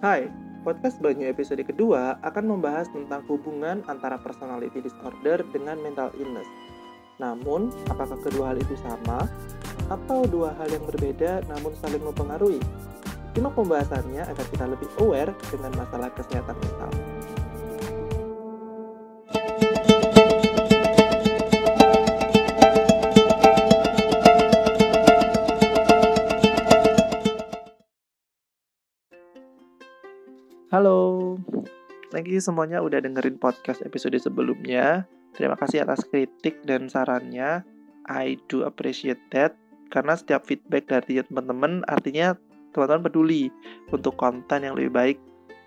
Hai, podcast Banyu episode kedua akan membahas tentang hubungan antara personality disorder dengan mental illness. Namun, apakah kedua hal itu sama? Atau dua hal yang berbeda namun saling mempengaruhi? Simak pembahasannya agar kita lebih aware dengan masalah kesehatan mental. Halo, thank you semuanya udah dengerin podcast episode sebelumnya. Terima kasih atas kritik dan sarannya. I do appreciate that. Karena setiap feedback dari teman-teman artinya teman-teman peduli untuk konten yang lebih baik.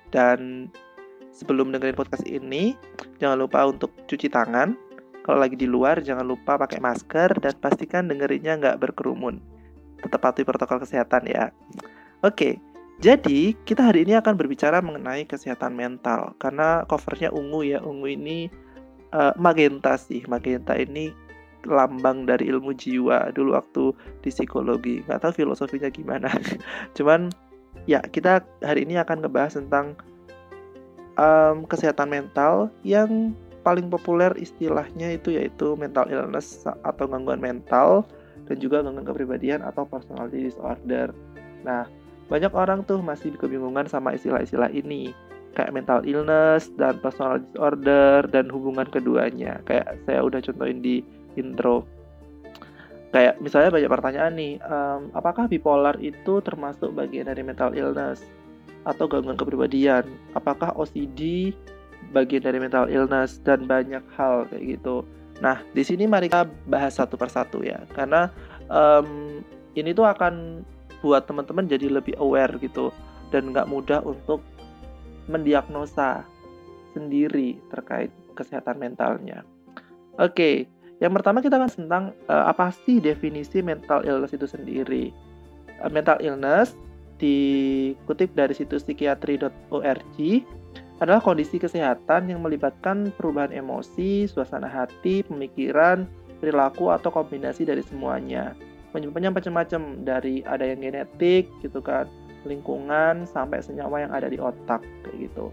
Dan sebelum dengerin podcast ini, jangan lupa untuk cuci tangan. Kalau lagi di luar, jangan lupa pakai masker dan pastikan dengerinnya nggak berkerumun. Tetap patuhi protokol kesehatan ya. Oke, jadi, kita hari ini akan berbicara mengenai kesehatan mental karena covernya ungu ya. Ungu ini uh, magenta sih. Magenta ini lambang dari ilmu jiwa dulu waktu di psikologi. Nggak tahu filosofinya gimana. Cuman ya kita hari ini akan ngebahas tentang um, kesehatan mental yang paling populer istilahnya itu yaitu mental illness atau gangguan mental dan juga gangguan kepribadian atau personality disorder. Nah, banyak orang tuh masih kebingungan sama istilah-istilah ini kayak mental illness dan personal disorder dan hubungan keduanya. Kayak saya udah contohin di intro. Kayak misalnya banyak pertanyaan nih um, apakah bipolar itu termasuk bagian dari mental illness atau gangguan kepribadian? Apakah OCD bagian dari mental illness? Dan banyak hal kayak gitu. Nah di sini mari kita bahas satu persatu ya. Karena um, ini tuh akan buat teman-teman jadi lebih aware gitu dan nggak mudah untuk mendiagnosa sendiri terkait kesehatan mentalnya. Oke, yang pertama kita akan tentang uh, apa sih definisi mental illness itu sendiri. Uh, mental illness dikutip dari situs psikiatri.org adalah kondisi kesehatan yang melibatkan perubahan emosi, suasana hati, pemikiran, perilaku atau kombinasi dari semuanya penyebabnya macam-macam dari ada yang genetik gitu kan lingkungan sampai senyawa yang ada di otak kayak gitu.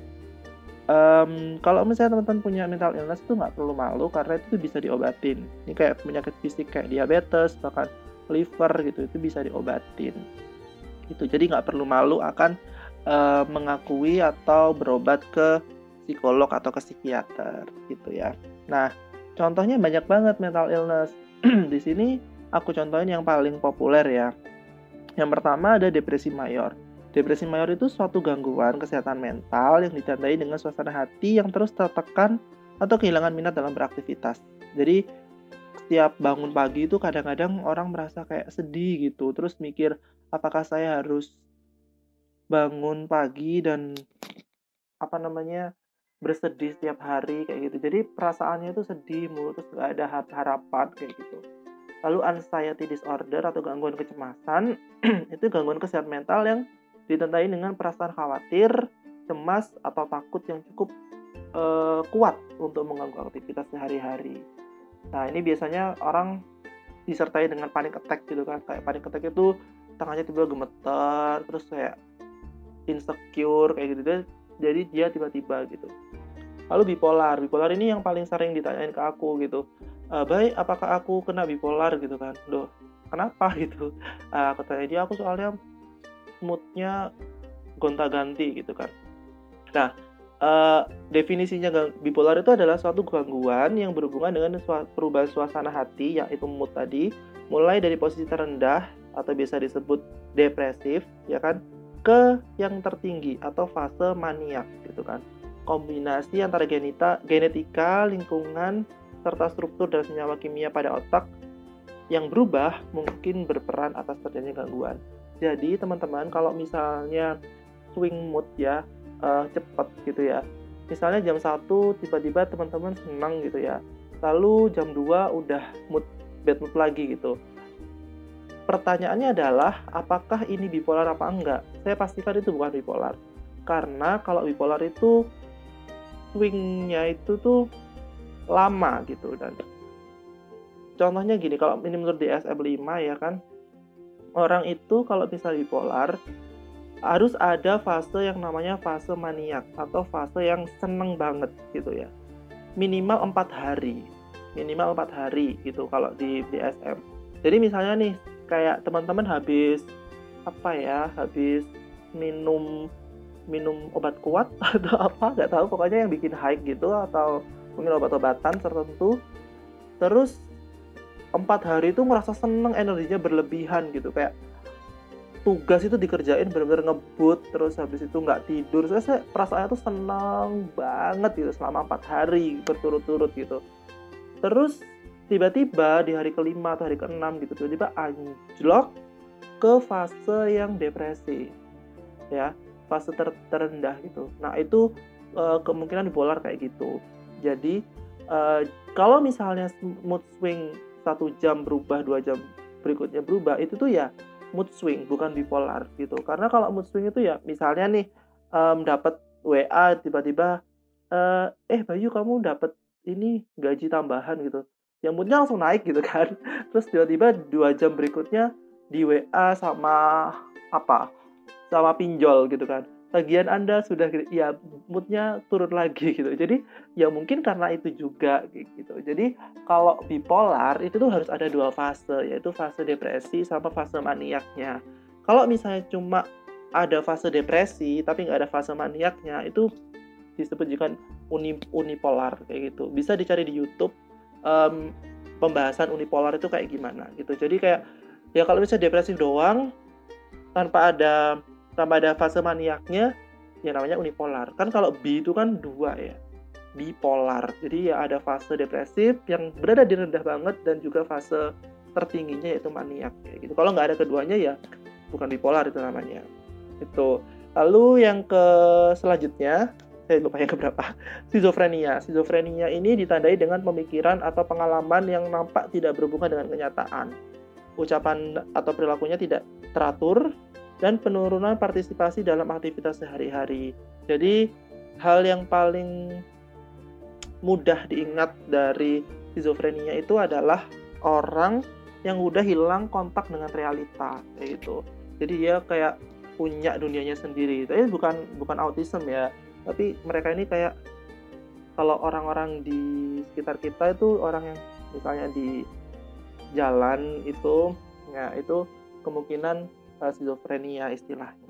Um, kalau misalnya teman-teman punya mental illness itu nggak perlu malu karena itu bisa diobatin. Ini kayak penyakit fisik kayak diabetes bahkan liver gitu itu bisa diobatin. Itu jadi nggak perlu malu akan uh, mengakui atau berobat ke psikolog atau ke psikiater gitu ya. Nah contohnya banyak banget mental illness. Di sini aku contohin yang paling populer ya. Yang pertama ada depresi mayor. Depresi mayor itu suatu gangguan kesehatan mental yang ditandai dengan suasana hati yang terus tertekan atau kehilangan minat dalam beraktivitas. Jadi setiap bangun pagi itu kadang-kadang orang merasa kayak sedih gitu, terus mikir apakah saya harus bangun pagi dan apa namanya bersedih setiap hari kayak gitu. Jadi perasaannya itu sedih mulu terus gak ada harapan kayak gitu. Lalu anxiety disorder atau gangguan kecemasan itu gangguan kesehatan mental yang ditandai dengan perasaan khawatir, cemas atau takut yang cukup uh, kuat untuk mengganggu aktivitas sehari-hari. Nah, ini biasanya orang disertai dengan panic attack gitu kan. Kayak panic attack itu tangannya tiba-tiba gemetar, terus kayak insecure kayak gitu. Jadi dia tiba-tiba gitu. Lalu bipolar. Bipolar ini yang paling sering ditanyain ke aku gitu uh, baik apakah aku kena bipolar? Gitu kan. Loh kenapa? Gitu. Uh, aku tanya dia aku soalnya moodnya gonta-ganti gitu kan. Nah uh, definisinya bipolar itu adalah suatu gangguan yang berhubungan dengan perubahan suasana hati yaitu mood tadi mulai dari posisi terendah atau biasa disebut depresif ya kan ke yang tertinggi atau fase maniak gitu kan. Kombinasi antara genita, genetika, lingkungan, serta struktur dan senyawa kimia pada otak yang berubah mungkin berperan atas terjadinya gangguan. Jadi teman-teman kalau misalnya swing mood ya uh, cepat gitu ya. Misalnya jam 1 tiba-tiba teman-teman senang gitu ya. Lalu jam 2 udah mood bad mood lagi gitu. Pertanyaannya adalah apakah ini bipolar apa enggak? Saya pastikan itu bukan bipolar. Karena kalau bipolar itu swingnya itu tuh lama gitu. Dan contohnya gini kalau ini menurut DSM 5 ya kan orang itu kalau bisa bipolar harus ada fase yang namanya fase maniak atau fase yang seneng banget gitu ya. Minimal empat hari minimal empat hari gitu kalau di BSM jadi misalnya nih kayak teman-teman habis apa ya habis minum minum obat kuat atau apa nggak tahu pokoknya yang bikin high gitu atau mungkin obat-obatan tertentu. Terus empat hari itu merasa seneng energinya berlebihan gitu. Kayak tugas itu dikerjain benar-benar ngebut terus habis itu nggak tidur. Saya, saya perasaannya tuh senang banget gitu selama empat hari berturut-turut gitu. Terus tiba-tiba di hari kelima atau hari keenam gitu tiba-tiba anjlok ke fase yang depresi ya. Fase ter terendah gitu. Nah itu uh, kemungkinan bipolar kayak gitu jadi uh, kalau misalnya mood swing satu jam berubah dua jam berikutnya berubah itu tuh ya mood swing bukan bipolar gitu. Karena kalau mood swing itu ya misalnya nih um, dapat WA tiba-tiba uh, eh Bayu kamu dapat ini gaji tambahan gitu. Yang moodnya langsung naik gitu kan. Terus tiba-tiba dua jam berikutnya di WA sama apa? Sama pinjol gitu kan tagihan Anda sudah ya moodnya turun lagi gitu. Jadi ya mungkin karena itu juga gitu. Jadi kalau bipolar itu tuh harus ada dua fase yaitu fase depresi sama fase maniaknya. Kalau misalnya cuma ada fase depresi tapi nggak ada fase maniaknya itu disebut juga uni, unipolar kayak gitu. Bisa dicari di YouTube um, pembahasan unipolar itu kayak gimana gitu. Jadi kayak ya kalau misalnya depresi doang tanpa ada tambah ada fase maniaknya yang namanya unipolar. Kan kalau B itu kan dua ya bipolar. Jadi ya ada fase depresif yang berada di rendah banget dan juga fase tertingginya yaitu maniak kayak gitu. Kalau nggak ada keduanya ya bukan bipolar itu namanya. Itu lalu yang ke selanjutnya saya lupa yang keberapa skizofrenia. Skizofrenia ini ditandai dengan pemikiran atau pengalaman yang nampak tidak berhubungan dengan kenyataan. Ucapan atau perilakunya tidak teratur dan penurunan partisipasi dalam aktivitas sehari-hari. Jadi, hal yang paling mudah diingat dari skizofrenia itu adalah orang yang udah hilang kontak dengan realita kayak gitu. Jadi dia kayak punya dunianya sendiri. Tapi bukan bukan autism ya, tapi mereka ini kayak kalau orang-orang di sekitar kita itu orang yang misalnya di jalan itu ya itu kemungkinan uh, skizofrenia istilahnya.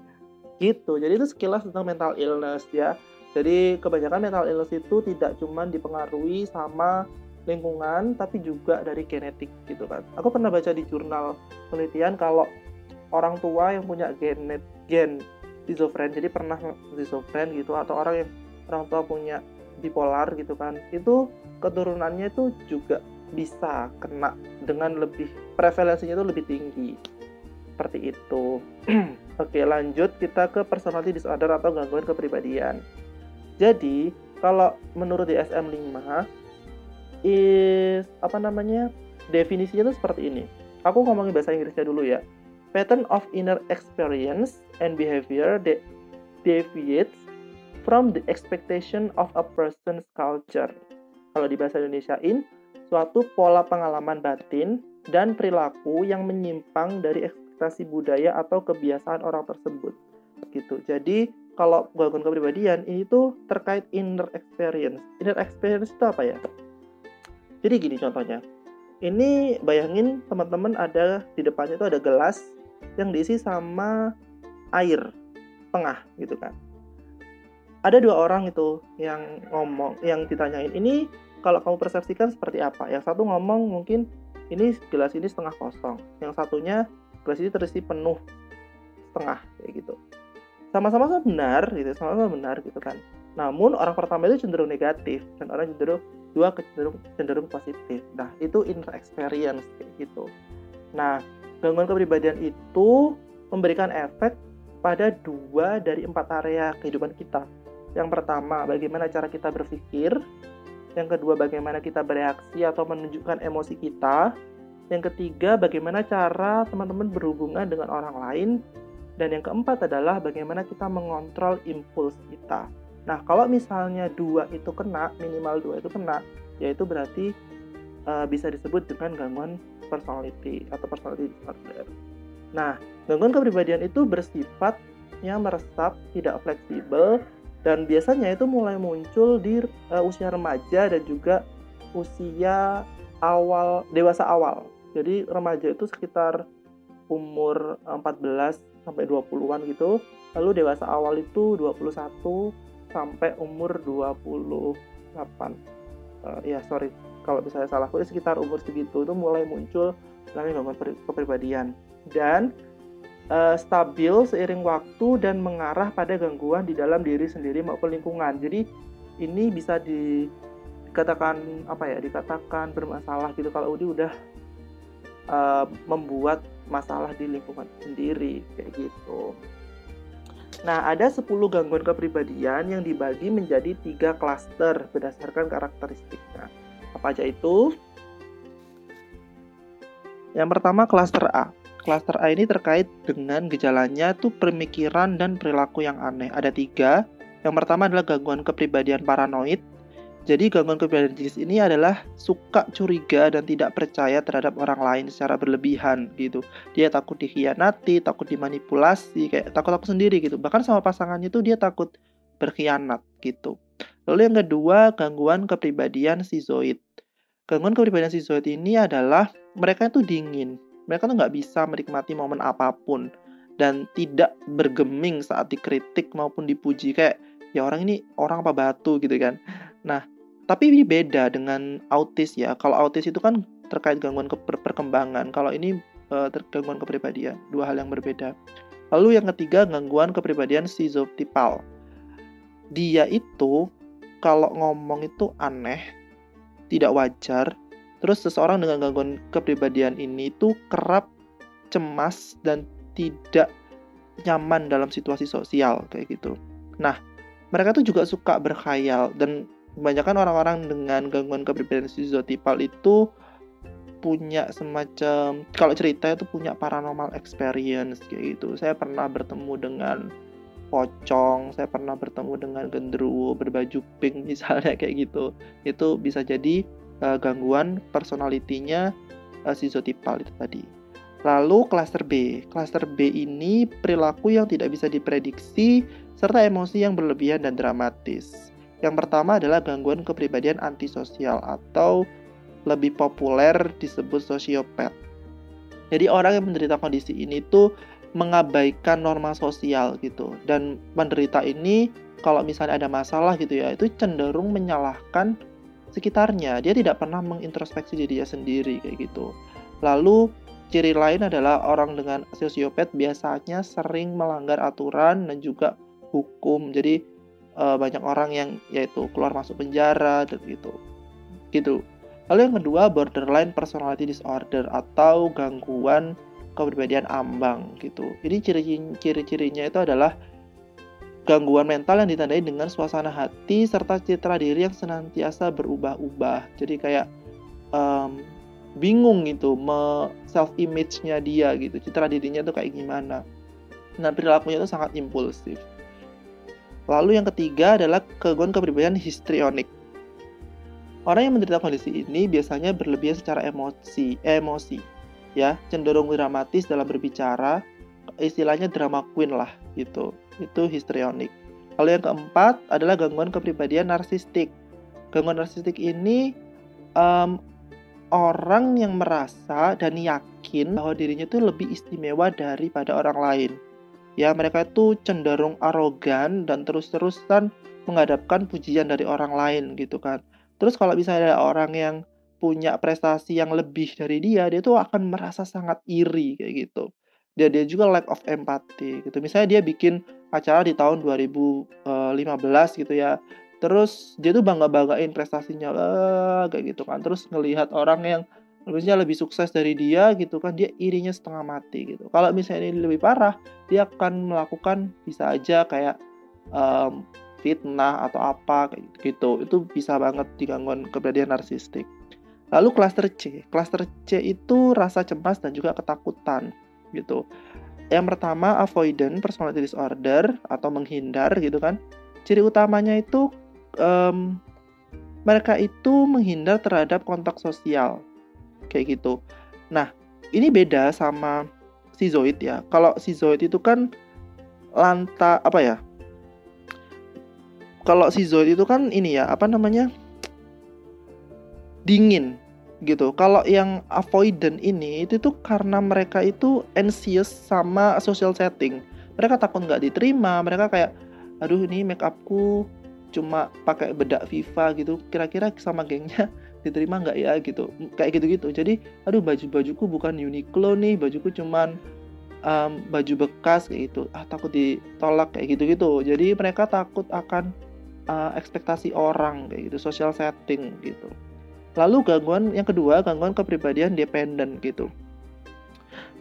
Gitu. Jadi itu sekilas tentang mental illness ya. Jadi kebanyakan mental illness itu tidak cuma dipengaruhi sama lingkungan tapi juga dari genetik gitu kan. Aku pernah baca di jurnal penelitian kalau orang tua yang punya genet gen skizofren jadi pernah skizofren gitu atau orang yang orang tua punya bipolar gitu kan itu keturunannya itu juga bisa kena dengan lebih prevalensinya itu lebih tinggi seperti itu. Oke, lanjut kita ke personality disorder atau gangguan kepribadian. Jadi, kalau menurut DSM-5 is apa namanya? Definisinya itu seperti ini. Aku ngomongin bahasa Inggrisnya dulu ya. Pattern of inner experience and behavior that deviates from the expectation of a person's culture. Kalau di bahasa Indonesiain, suatu pola pengalaman batin dan perilaku yang menyimpang dari ekspektasi budaya atau kebiasaan orang tersebut gitu. Jadi kalau gangguan kepribadian ini tuh terkait inner experience. Inner experience itu apa ya? Jadi gini contohnya. Ini bayangin teman-teman ada di depannya itu ada gelas yang diisi sama air tengah gitu kan. Ada dua orang itu yang ngomong yang ditanyain ini kalau kamu persepsikan seperti apa? Yang satu ngomong mungkin ini gelas ini setengah kosong. Yang satunya gelas ini terisi penuh setengah kayak gitu. Sama-sama benar gitu. Sama-sama benar gitu kan. Namun orang pertama itu cenderung negatif dan orang cenderung dua cenderung cenderung positif. Nah itu inner experience kayak gitu. Nah gangguan kepribadian itu memberikan efek pada dua dari empat area kehidupan kita. Yang pertama bagaimana cara kita berpikir. Yang kedua bagaimana kita bereaksi atau menunjukkan emosi kita yang ketiga, bagaimana cara teman-teman berhubungan dengan orang lain. Dan yang keempat adalah bagaimana kita mengontrol impuls kita. Nah, kalau misalnya dua itu kena, minimal dua itu kena, yaitu berarti uh, bisa disebut dengan gangguan personality atau personality disorder. Nah, gangguan kepribadian itu bersifat otaknya meresap, tidak fleksibel, dan biasanya itu mulai muncul di uh, usia remaja dan juga usia awal dewasa awal. Jadi remaja itu sekitar umur 14 sampai 20-an gitu. Lalu dewasa awal itu 21 sampai umur 28. Uh, ya sorry kalau misalnya salah, sekitar umur segitu itu mulai muncul namanya gangguan kepribadian dan uh, stabil seiring waktu dan mengarah pada gangguan di dalam diri sendiri maupun lingkungan. Jadi ini bisa dikatakan apa ya? Dikatakan bermasalah gitu kalau Udi udah uh, membuat masalah di lingkungan sendiri kayak gitu. Nah, ada 10 gangguan kepribadian yang dibagi menjadi tiga klaster berdasarkan karakteristiknya. Apa aja itu? Yang pertama klaster A. Klaster A ini terkait dengan gejalanya tuh pemikiran dan perilaku yang aneh. Ada tiga. Yang pertama adalah gangguan kepribadian paranoid. Jadi gangguan kepribadian jenis ini adalah suka curiga dan tidak percaya terhadap orang lain secara berlebihan gitu. Dia takut dikhianati, takut dimanipulasi, kayak takut-takut sendiri gitu. Bahkan sama pasangannya tuh dia takut berkhianat gitu. Lalu yang kedua, gangguan kepribadian sizoid. Gangguan kepribadian sizoid ini adalah mereka itu dingin, mereka tuh nggak bisa menikmati momen apa pun dan tidak bergeming saat dikritik maupun dipuji kayak ya orang ini orang apa batu gitu kan nah tapi ini beda dengan autis ya. Kalau autis itu kan terkait gangguan ke perkembangan. Kalau ini uh, gangguan kepribadian dua hal yang berbeda. Lalu yang ketiga gangguan kepribadian schizoptipal dia itu kalau ngomong itu aneh tidak wajar. Terus seseorang dengan gangguan kepribadian ini itu kerap cemas dan tidak nyaman dalam situasi sosial kayak gitu. Nah, mereka tuh juga suka berkhayal dan kebanyakan orang-orang dengan gangguan kepribadian schizotipal itu punya semacam kalau cerita itu punya paranormal experience kayak gitu. Saya pernah bertemu dengan pocong, saya pernah bertemu dengan gendruwo berbaju pink misalnya kayak gitu. Itu bisa jadi uh, gangguan personalitinya uh, schizotipal itu tadi. Lalu klaster B. Klaster B ini perilaku yang tidak bisa diprediksi serta emosi yang berlebihan dan dramatis. Yang pertama adalah gangguan kepribadian antisosial atau lebih populer disebut sosiopat. Jadi orang yang menderita kondisi ini tuh mengabaikan norma sosial gitu dan penderita ini kalau misalnya ada masalah gitu ya itu cenderung menyalahkan sekitarnya. Dia tidak pernah mengintrospeksi dirinya sendiri kayak gitu. Lalu ciri lain adalah orang dengan sosiopat biasanya sering melanggar aturan dan juga hukum. Jadi uh, banyak orang yang yaitu keluar masuk penjara dan gitu. Gitu. Lalu yang kedua borderline personality disorder atau gangguan kepribadian ambang gitu. Ini ciri-cirinya itu adalah gangguan mental yang ditandai dengan suasana hati serta citra diri yang senantiasa berubah-ubah. Jadi kayak um, bingung gitu, self image-nya dia gitu, citra dirinya tuh kayak gimana. Nah perilakunya itu sangat impulsif. Lalu yang ketiga adalah gangguan kepribadian histrionik. Orang yang menderita kondisi ini biasanya berlebihan secara emosi, emosi, ya, cenderung dramatis dalam berbicara, istilahnya drama queen lah gitu itu histrionik. Lalu yang keempat adalah gangguan kepribadian narsistik. Gangguan narsistik ini um, orang yang merasa dan yakin bahwa dirinya itu lebih istimewa daripada orang lain. Ya, mereka itu cenderung arogan dan terus-terusan menghadapkan pujian dari orang lain gitu kan. Terus kalau misalnya ada orang yang punya prestasi yang lebih dari dia, dia tuh akan merasa sangat iri kayak gitu. Dia dia juga lack of empathy gitu. Misalnya dia bikin acara di tahun 2015 eh, gitu ya. Terus dia tuh bangga banggain prestasinya lah kayak gitu kan. Terus ngelihat orang yang lebihnya lebih sukses dari dia gitu kan dia irinya setengah mati gitu. Kalau misalnya ini lebih parah dia akan melakukan bisa aja kayak um, fitnah atau apa gitu. Itu bisa banget di gangguan kepribadian narsistik. Lalu klaster C. Klaster C itu rasa cemas dan juga ketakutan gitu. Yang pertama avoidant personality disorder atau menghindar gitu kan. Ciri utamanya itu um, mereka itu menghindar terhadap kontak sosial kayak gitu. Nah, ini beda sama sizoid ya. Kalau sizoid itu kan lanta apa ya kalau si Zoid itu kan ini ya apa namanya dingin gitu. Kalau yang avoidant ini itu tuh karena mereka itu anxious sama social setting. Mereka takut nggak diterima, mereka kayak aduh ini make upku cuma pakai bedak Viva gitu. Kira-kira sama gengnya diterima nggak ya gitu. Kayak gitu-gitu. Jadi aduh baju-bajuku bukan Uniqlo nih, bajuku cuman um, baju bekas kayak gitu. Ah takut ditolak kayak gitu-gitu. Jadi mereka takut akan uh, ekspektasi orang kayak gitu, social setting gitu. Lalu gangguan yang kedua, gangguan kepribadian dependen gitu.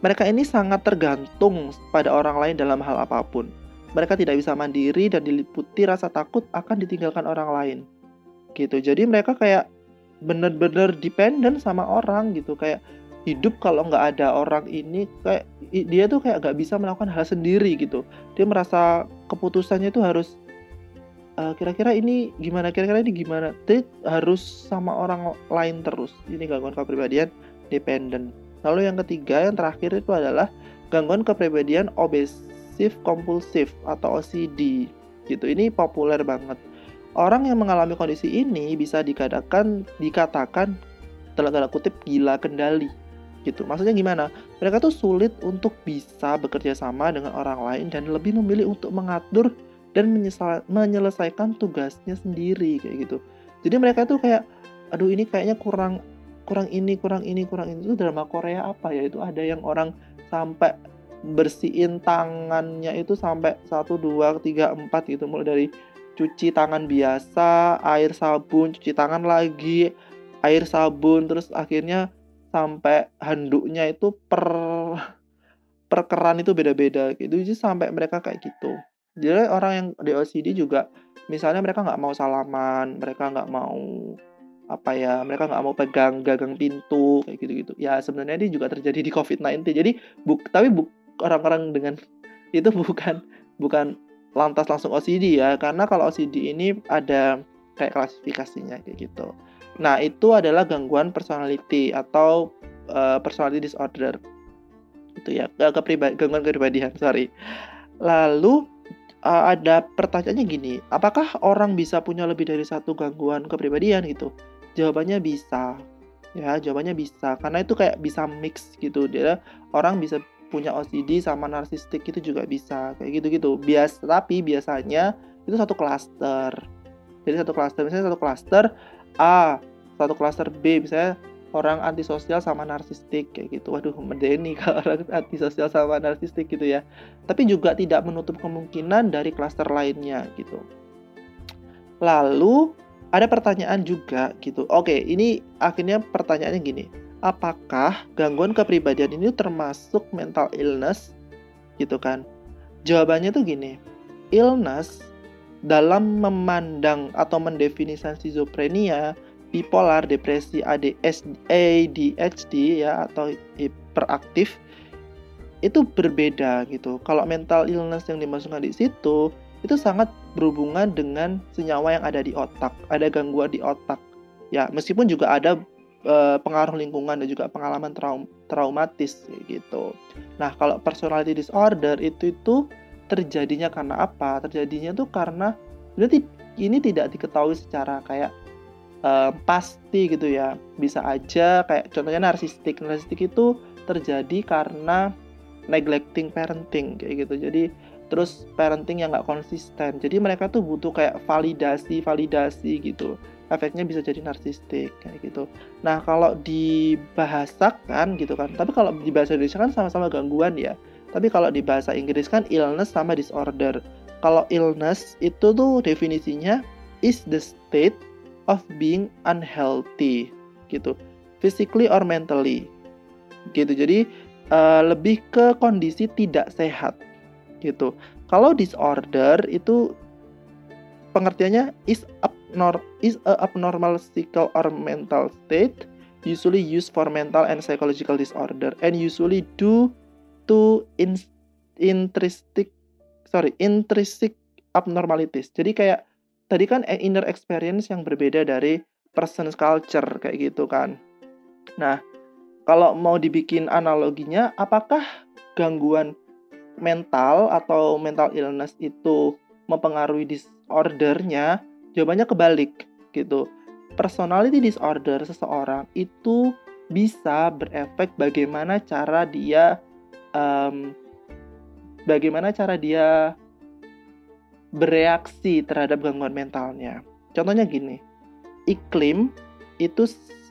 Mereka ini sangat tergantung pada orang lain dalam hal apa pun. Mereka tidak bisa mandiri dan diliputi rasa takut akan ditinggalkan orang lain. Gitu. Jadi mereka kayak bener-bener dependen sama orang gitu. Kayak hidup kalau nggak ada orang ini kayak dia tuh kayak nggak bisa melakukan hal sendiri gitu. Dia merasa keputusannya itu harus uh, kira-kira ini gimana kira-kira ini gimana? Jadi harus sama orang lain terus. Ini gangguan kepribadian dependent. Lalu yang ketiga yang terakhir itu adalah gangguan kepribadian obsesif kompulsif atau OCD gitu. Ini populer banget orang yang mengalami kondisi ini bisa dikatakan dikatakan dalam tanda kutip gila kendali gitu. Maksudnya gimana? Mereka tuh sulit untuk bisa bekerja sama dengan orang lain dan lebih memilih untuk mengatur dan menyelesaikan tugasnya sendiri kayak gitu. Jadi mereka tuh kayak aduh ini kayaknya kurang kurang ini, kurang ini, kurang ini. Itu drama Korea apa ya? Itu ada yang orang sampai bersihin tangannya itu sampai 1 2 3 4 gitu mulai dari cuci tangan biasa, air sabun, cuci tangan lagi, air sabun terus akhirnya sampai handuknya itu per per keran itu beda-beda gitu. Jadi sampai mereka kayak gitu. Jadi orang yang di OCD juga misalnya mereka nggak mau salaman, mereka nggak mau apa ya, mereka nggak mau pegang gagang pintu kayak gitu-gitu. Ya sebenarnya ini juga terjadi di COVID-19. Jadi buk, tapi buk, orang-orang dengan itu bukan bukan lantas langsung OCD ya, karena kalau OCD ini ada kayak klasifikasinya kayak gitu. Nah itu adalah gangguan personality atau uh, personality disorder itu ya kepribadian gangguan kepribadian sorry. Lalu uh, ada pertanyaannya gini, apakah orang bisa punya lebih dari satu gangguan kepribadian gitu? Jawabannya bisa. Ya, jawabannya bisa. Karena itu kayak bisa mix gitu. Dia orang bisa punya OCD sama narsistik itu juga bisa kayak gitu-gitu. Bias tapi biasanya itu satu klaster. Jadi satu klaster misalnya satu klaster A, satu klaster B misalnya orang antisosial sama narsistik kayak gitu. Waduh, medeni kalau orang antisosial sama narsistik gitu ya. Tapi juga tidak menutup kemungkinan dari klaster lainnya gitu. Lalu ada pertanyaan juga gitu. Oke, ini akhirnya pertanyaannya gini. Apakah gangguan kepribadian ini termasuk mental illness gitu kan? Jawabannya tuh gini. Illness dalam memandang atau mendefinisikan schizophrenia bipolar, depresi, ADHD ya atau hiperaktif itu berbeda gitu. Kalau mental illness yang dimasukkan di situ itu sangat berhubungan dengan senyawa yang ada di otak, ada gangguan di otak. Ya, meskipun juga ada e, pengaruh lingkungan dan juga pengalaman traum traumatis gitu. Nah, kalau personality disorder itu itu terjadinya karena apa? Terjadinya tuh karena berarti ini tidak diketahui secara kayak uh, pasti gitu ya bisa aja kayak contohnya narsistik narsistik itu terjadi karena neglecting parenting kayak gitu jadi terus parenting yang nggak konsisten. Jadi mereka tuh butuh kayak validasi validasi gitu. Efeknya bisa jadi narsistik kayak gitu. Nah kalau dibahasakan gitu kan tapi kalau di bahasa Indonesia kan sama-sama gangguan ya. Tapi kalau di bahasa Inggris kan illness sama disorder. Kalau illness itu tuh definisinya is the state of being unhealthy gitu. Physically or mentally gitu. Jadi uh, lebih ke kondisi tidak sehat gitu kalau disorder itu pengertiannya is abnor is a abnormal physical or mental state usually used for mental and psychological disorder and usually due to in, intrinsic sorry intrinsic abnormalities jadi kayak tadi kan inner experience yang berbeda dari person's culture kayak gitu kan. Nah, kalau mau dibikin analoginya, apakah gangguan mental atau mental illness itu mempengaruhi disordernya? Jawabannya kebalik gitu. Personality disorder seseorang itu bisa berefek bagaimana cara dia um, bagaimana cara dia bereaksi terhadap gangguan mentalnya. Contohnya gini, iklim itu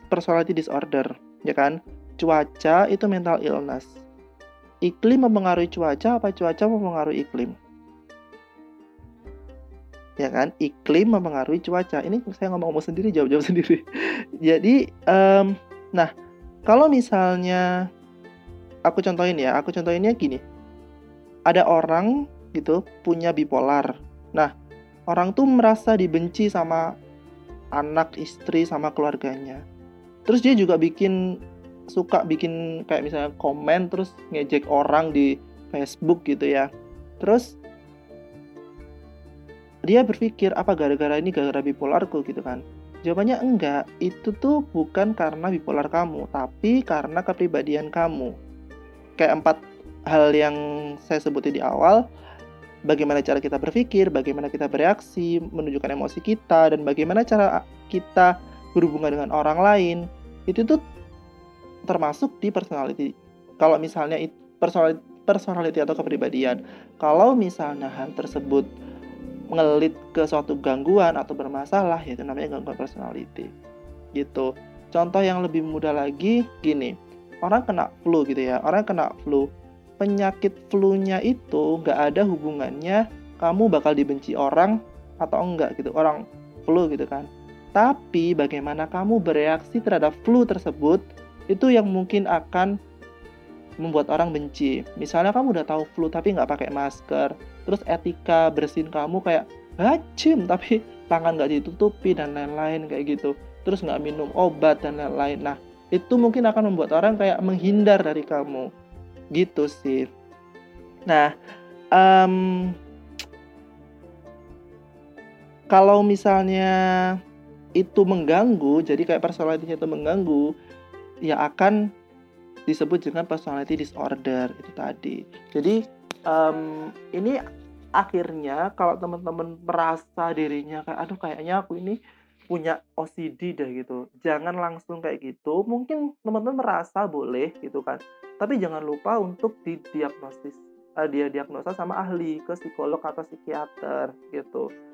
personality disorder, ya kan? Cuaca itu mental illness. Iklim mempengaruhi cuaca apa cuaca mempengaruhi iklim? Ya kan? Iklim mempengaruhi cuaca. Ini saya ngomong-ngomong sendiri, jawab-jawab sendiri. Jadi, um, nah, kalau misalnya aku contohin ya, aku contohinnya gini. Ada orang gitu punya bipolar. Nah, orang tuh merasa dibenci sama anak, istri, sama keluarganya. Terus dia juga bikin suka bikin kayak misalnya komen terus ngejek orang di Facebook gitu ya. Terus dia berpikir apa gara-gara ini gara-gara bipolarku gitu kan. Jawabannya enggak, itu tuh bukan karena bipolar kamu, tapi karena kepribadian kamu. Kayak empat hal yang saya sebutin di awal, bagaimana cara kita berpikir, bagaimana kita bereaksi, menunjukkan emosi kita, dan bagaimana cara kita berhubungan dengan orang lain, itu tuh termasuk di personality. Kalau misalnya personality, personality atau kepribadian, kalau misalnya hal tersebut mengelit ke suatu gangguan atau bermasalah, yaitu namanya gangguan personality. Gitu. Contoh yang lebih mudah lagi, gini, orang kena flu gitu ya, orang kena flu, penyakit flu-nya itu nggak ada hubungannya kamu bakal dibenci orang atau enggak gitu orang flu gitu kan tapi bagaimana kamu bereaksi terhadap flu tersebut itu yang mungkin akan membuat orang benci. Misalnya kamu udah tahu flu tapi nggak pakai masker terus etika bersin kamu kayak hacim tapi tangan nggak ditutupi dan lain-lain kayak gitu. Terus nggak minum obat dan lain-lain. Nah itu mungkin akan membuat orang kayak menghindar dari kamu. Gitu sih. Nah um, kalau misalnya itu mengganggu jadi kayak personality itu mengganggu ya akan disebut dengan personality disorder itu tadi. Jadi um, ini akhirnya kalau teman-teman merasa dirinya kayak aduh kayaknya aku ini punya OCD deh gitu. Jangan langsung kayak gitu. Mungkin teman-teman merasa boleh gitu kan. Tapi jangan lupa untuk didiagnosis uh, dia diagnosa sama ahli ke psikolog atau psikiater gitu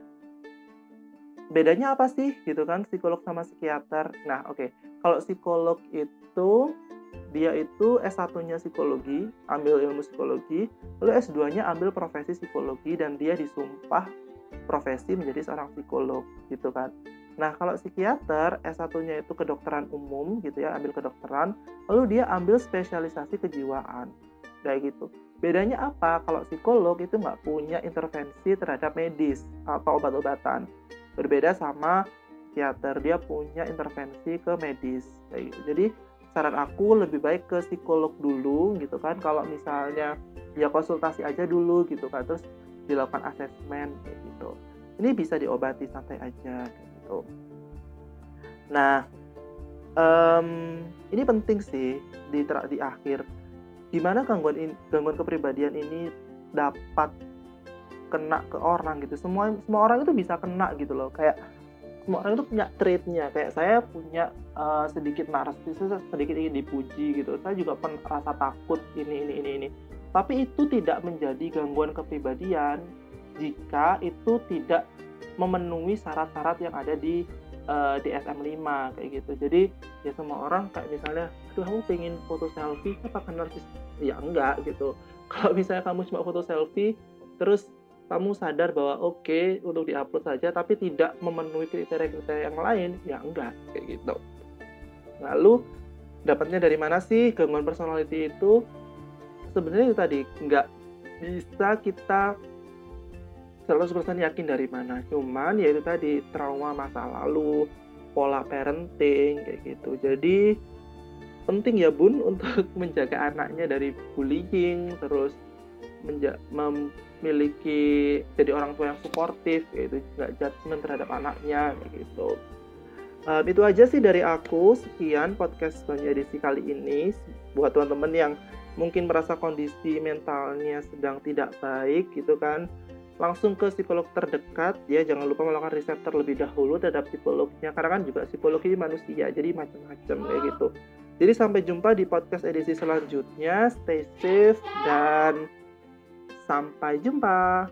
bedanya apa sih gitu kan psikolog sama psikiater nah oke okay. kalau psikolog itu dia itu S1-nya psikologi, ambil ilmu psikologi, lalu S2-nya ambil profesi psikologi dan dia disumpah profesi menjadi seorang psikolog gitu kan. Nah, kalau psikiater, S1-nya itu kedokteran umum gitu ya, ambil kedokteran, lalu dia ambil spesialisasi kejiwaan. Kayak gitu. Bedanya apa? Kalau psikolog itu nggak punya intervensi terhadap medis atau obat-obatan. Berbeda sama psikiater, dia punya intervensi ke medis. Kayak gitu. Jadi, saran aku lebih baik ke psikolog dulu gitu kan. Kalau misalnya ya konsultasi aja dulu gitu kan, terus dilakukan asesmen kayak gitu. Ini bisa diobati santai aja gitu. Nah, um, ini penting sih di di akhir gimana gangguan in, gangguan kepribadian ini dapat kena ke orang gitu. Semua semua orang itu bisa kena gitu loh. Kayak semua orang itu punya traitnya. Kayak saya punya uh, sedikit narsis, sedikit ingin dipuji gitu. Saya juga pernah rasa takut ini ini ini ini. Tapi itu tidak menjadi gangguan kepribadian jika itu tidak memenuhi syarat-syarat yang ada di uh, di SM5 kayak gitu. Jadi ya semua orang kayak misalnya, aduh aku pengen foto selfie, apa narsis? Ya enggak gitu. Kalau misalnya kamu cuma foto selfie, terus kamu sadar bahwa oke okay, untuk diupload saja, tapi tidak memenuhi kriteria-kriteria yang lain, ya enggak kayak gitu. Lalu dapatnya dari mana sih gangguan personality itu? Sebenarnya itu tadi nggak bisa kita 100% yakin dari mana cuman ya itu tadi trauma masa lalu pola parenting kayak gitu jadi penting ya bun untuk menjaga anaknya dari bullying terus memiliki jadi orang tua yang suportif yaitu nggak judgment terhadap anaknya gitu. Um, itu aja sih dari aku. Sekian podcast banyak edisi kali ini. Buat teman-teman yang mungkin merasa kondisi mentalnya sedang tidak baik gitu kan. Langsung ke psikolog terdekat ya. Jangan lupa melakukan riset terlebih dahulu terhadap psikolognya. Karena kan juga psikologi manusia jadi macam-macam kayak gitu. Jadi sampai jumpa di podcast edisi selanjutnya. Stay safe dan sampai jumpa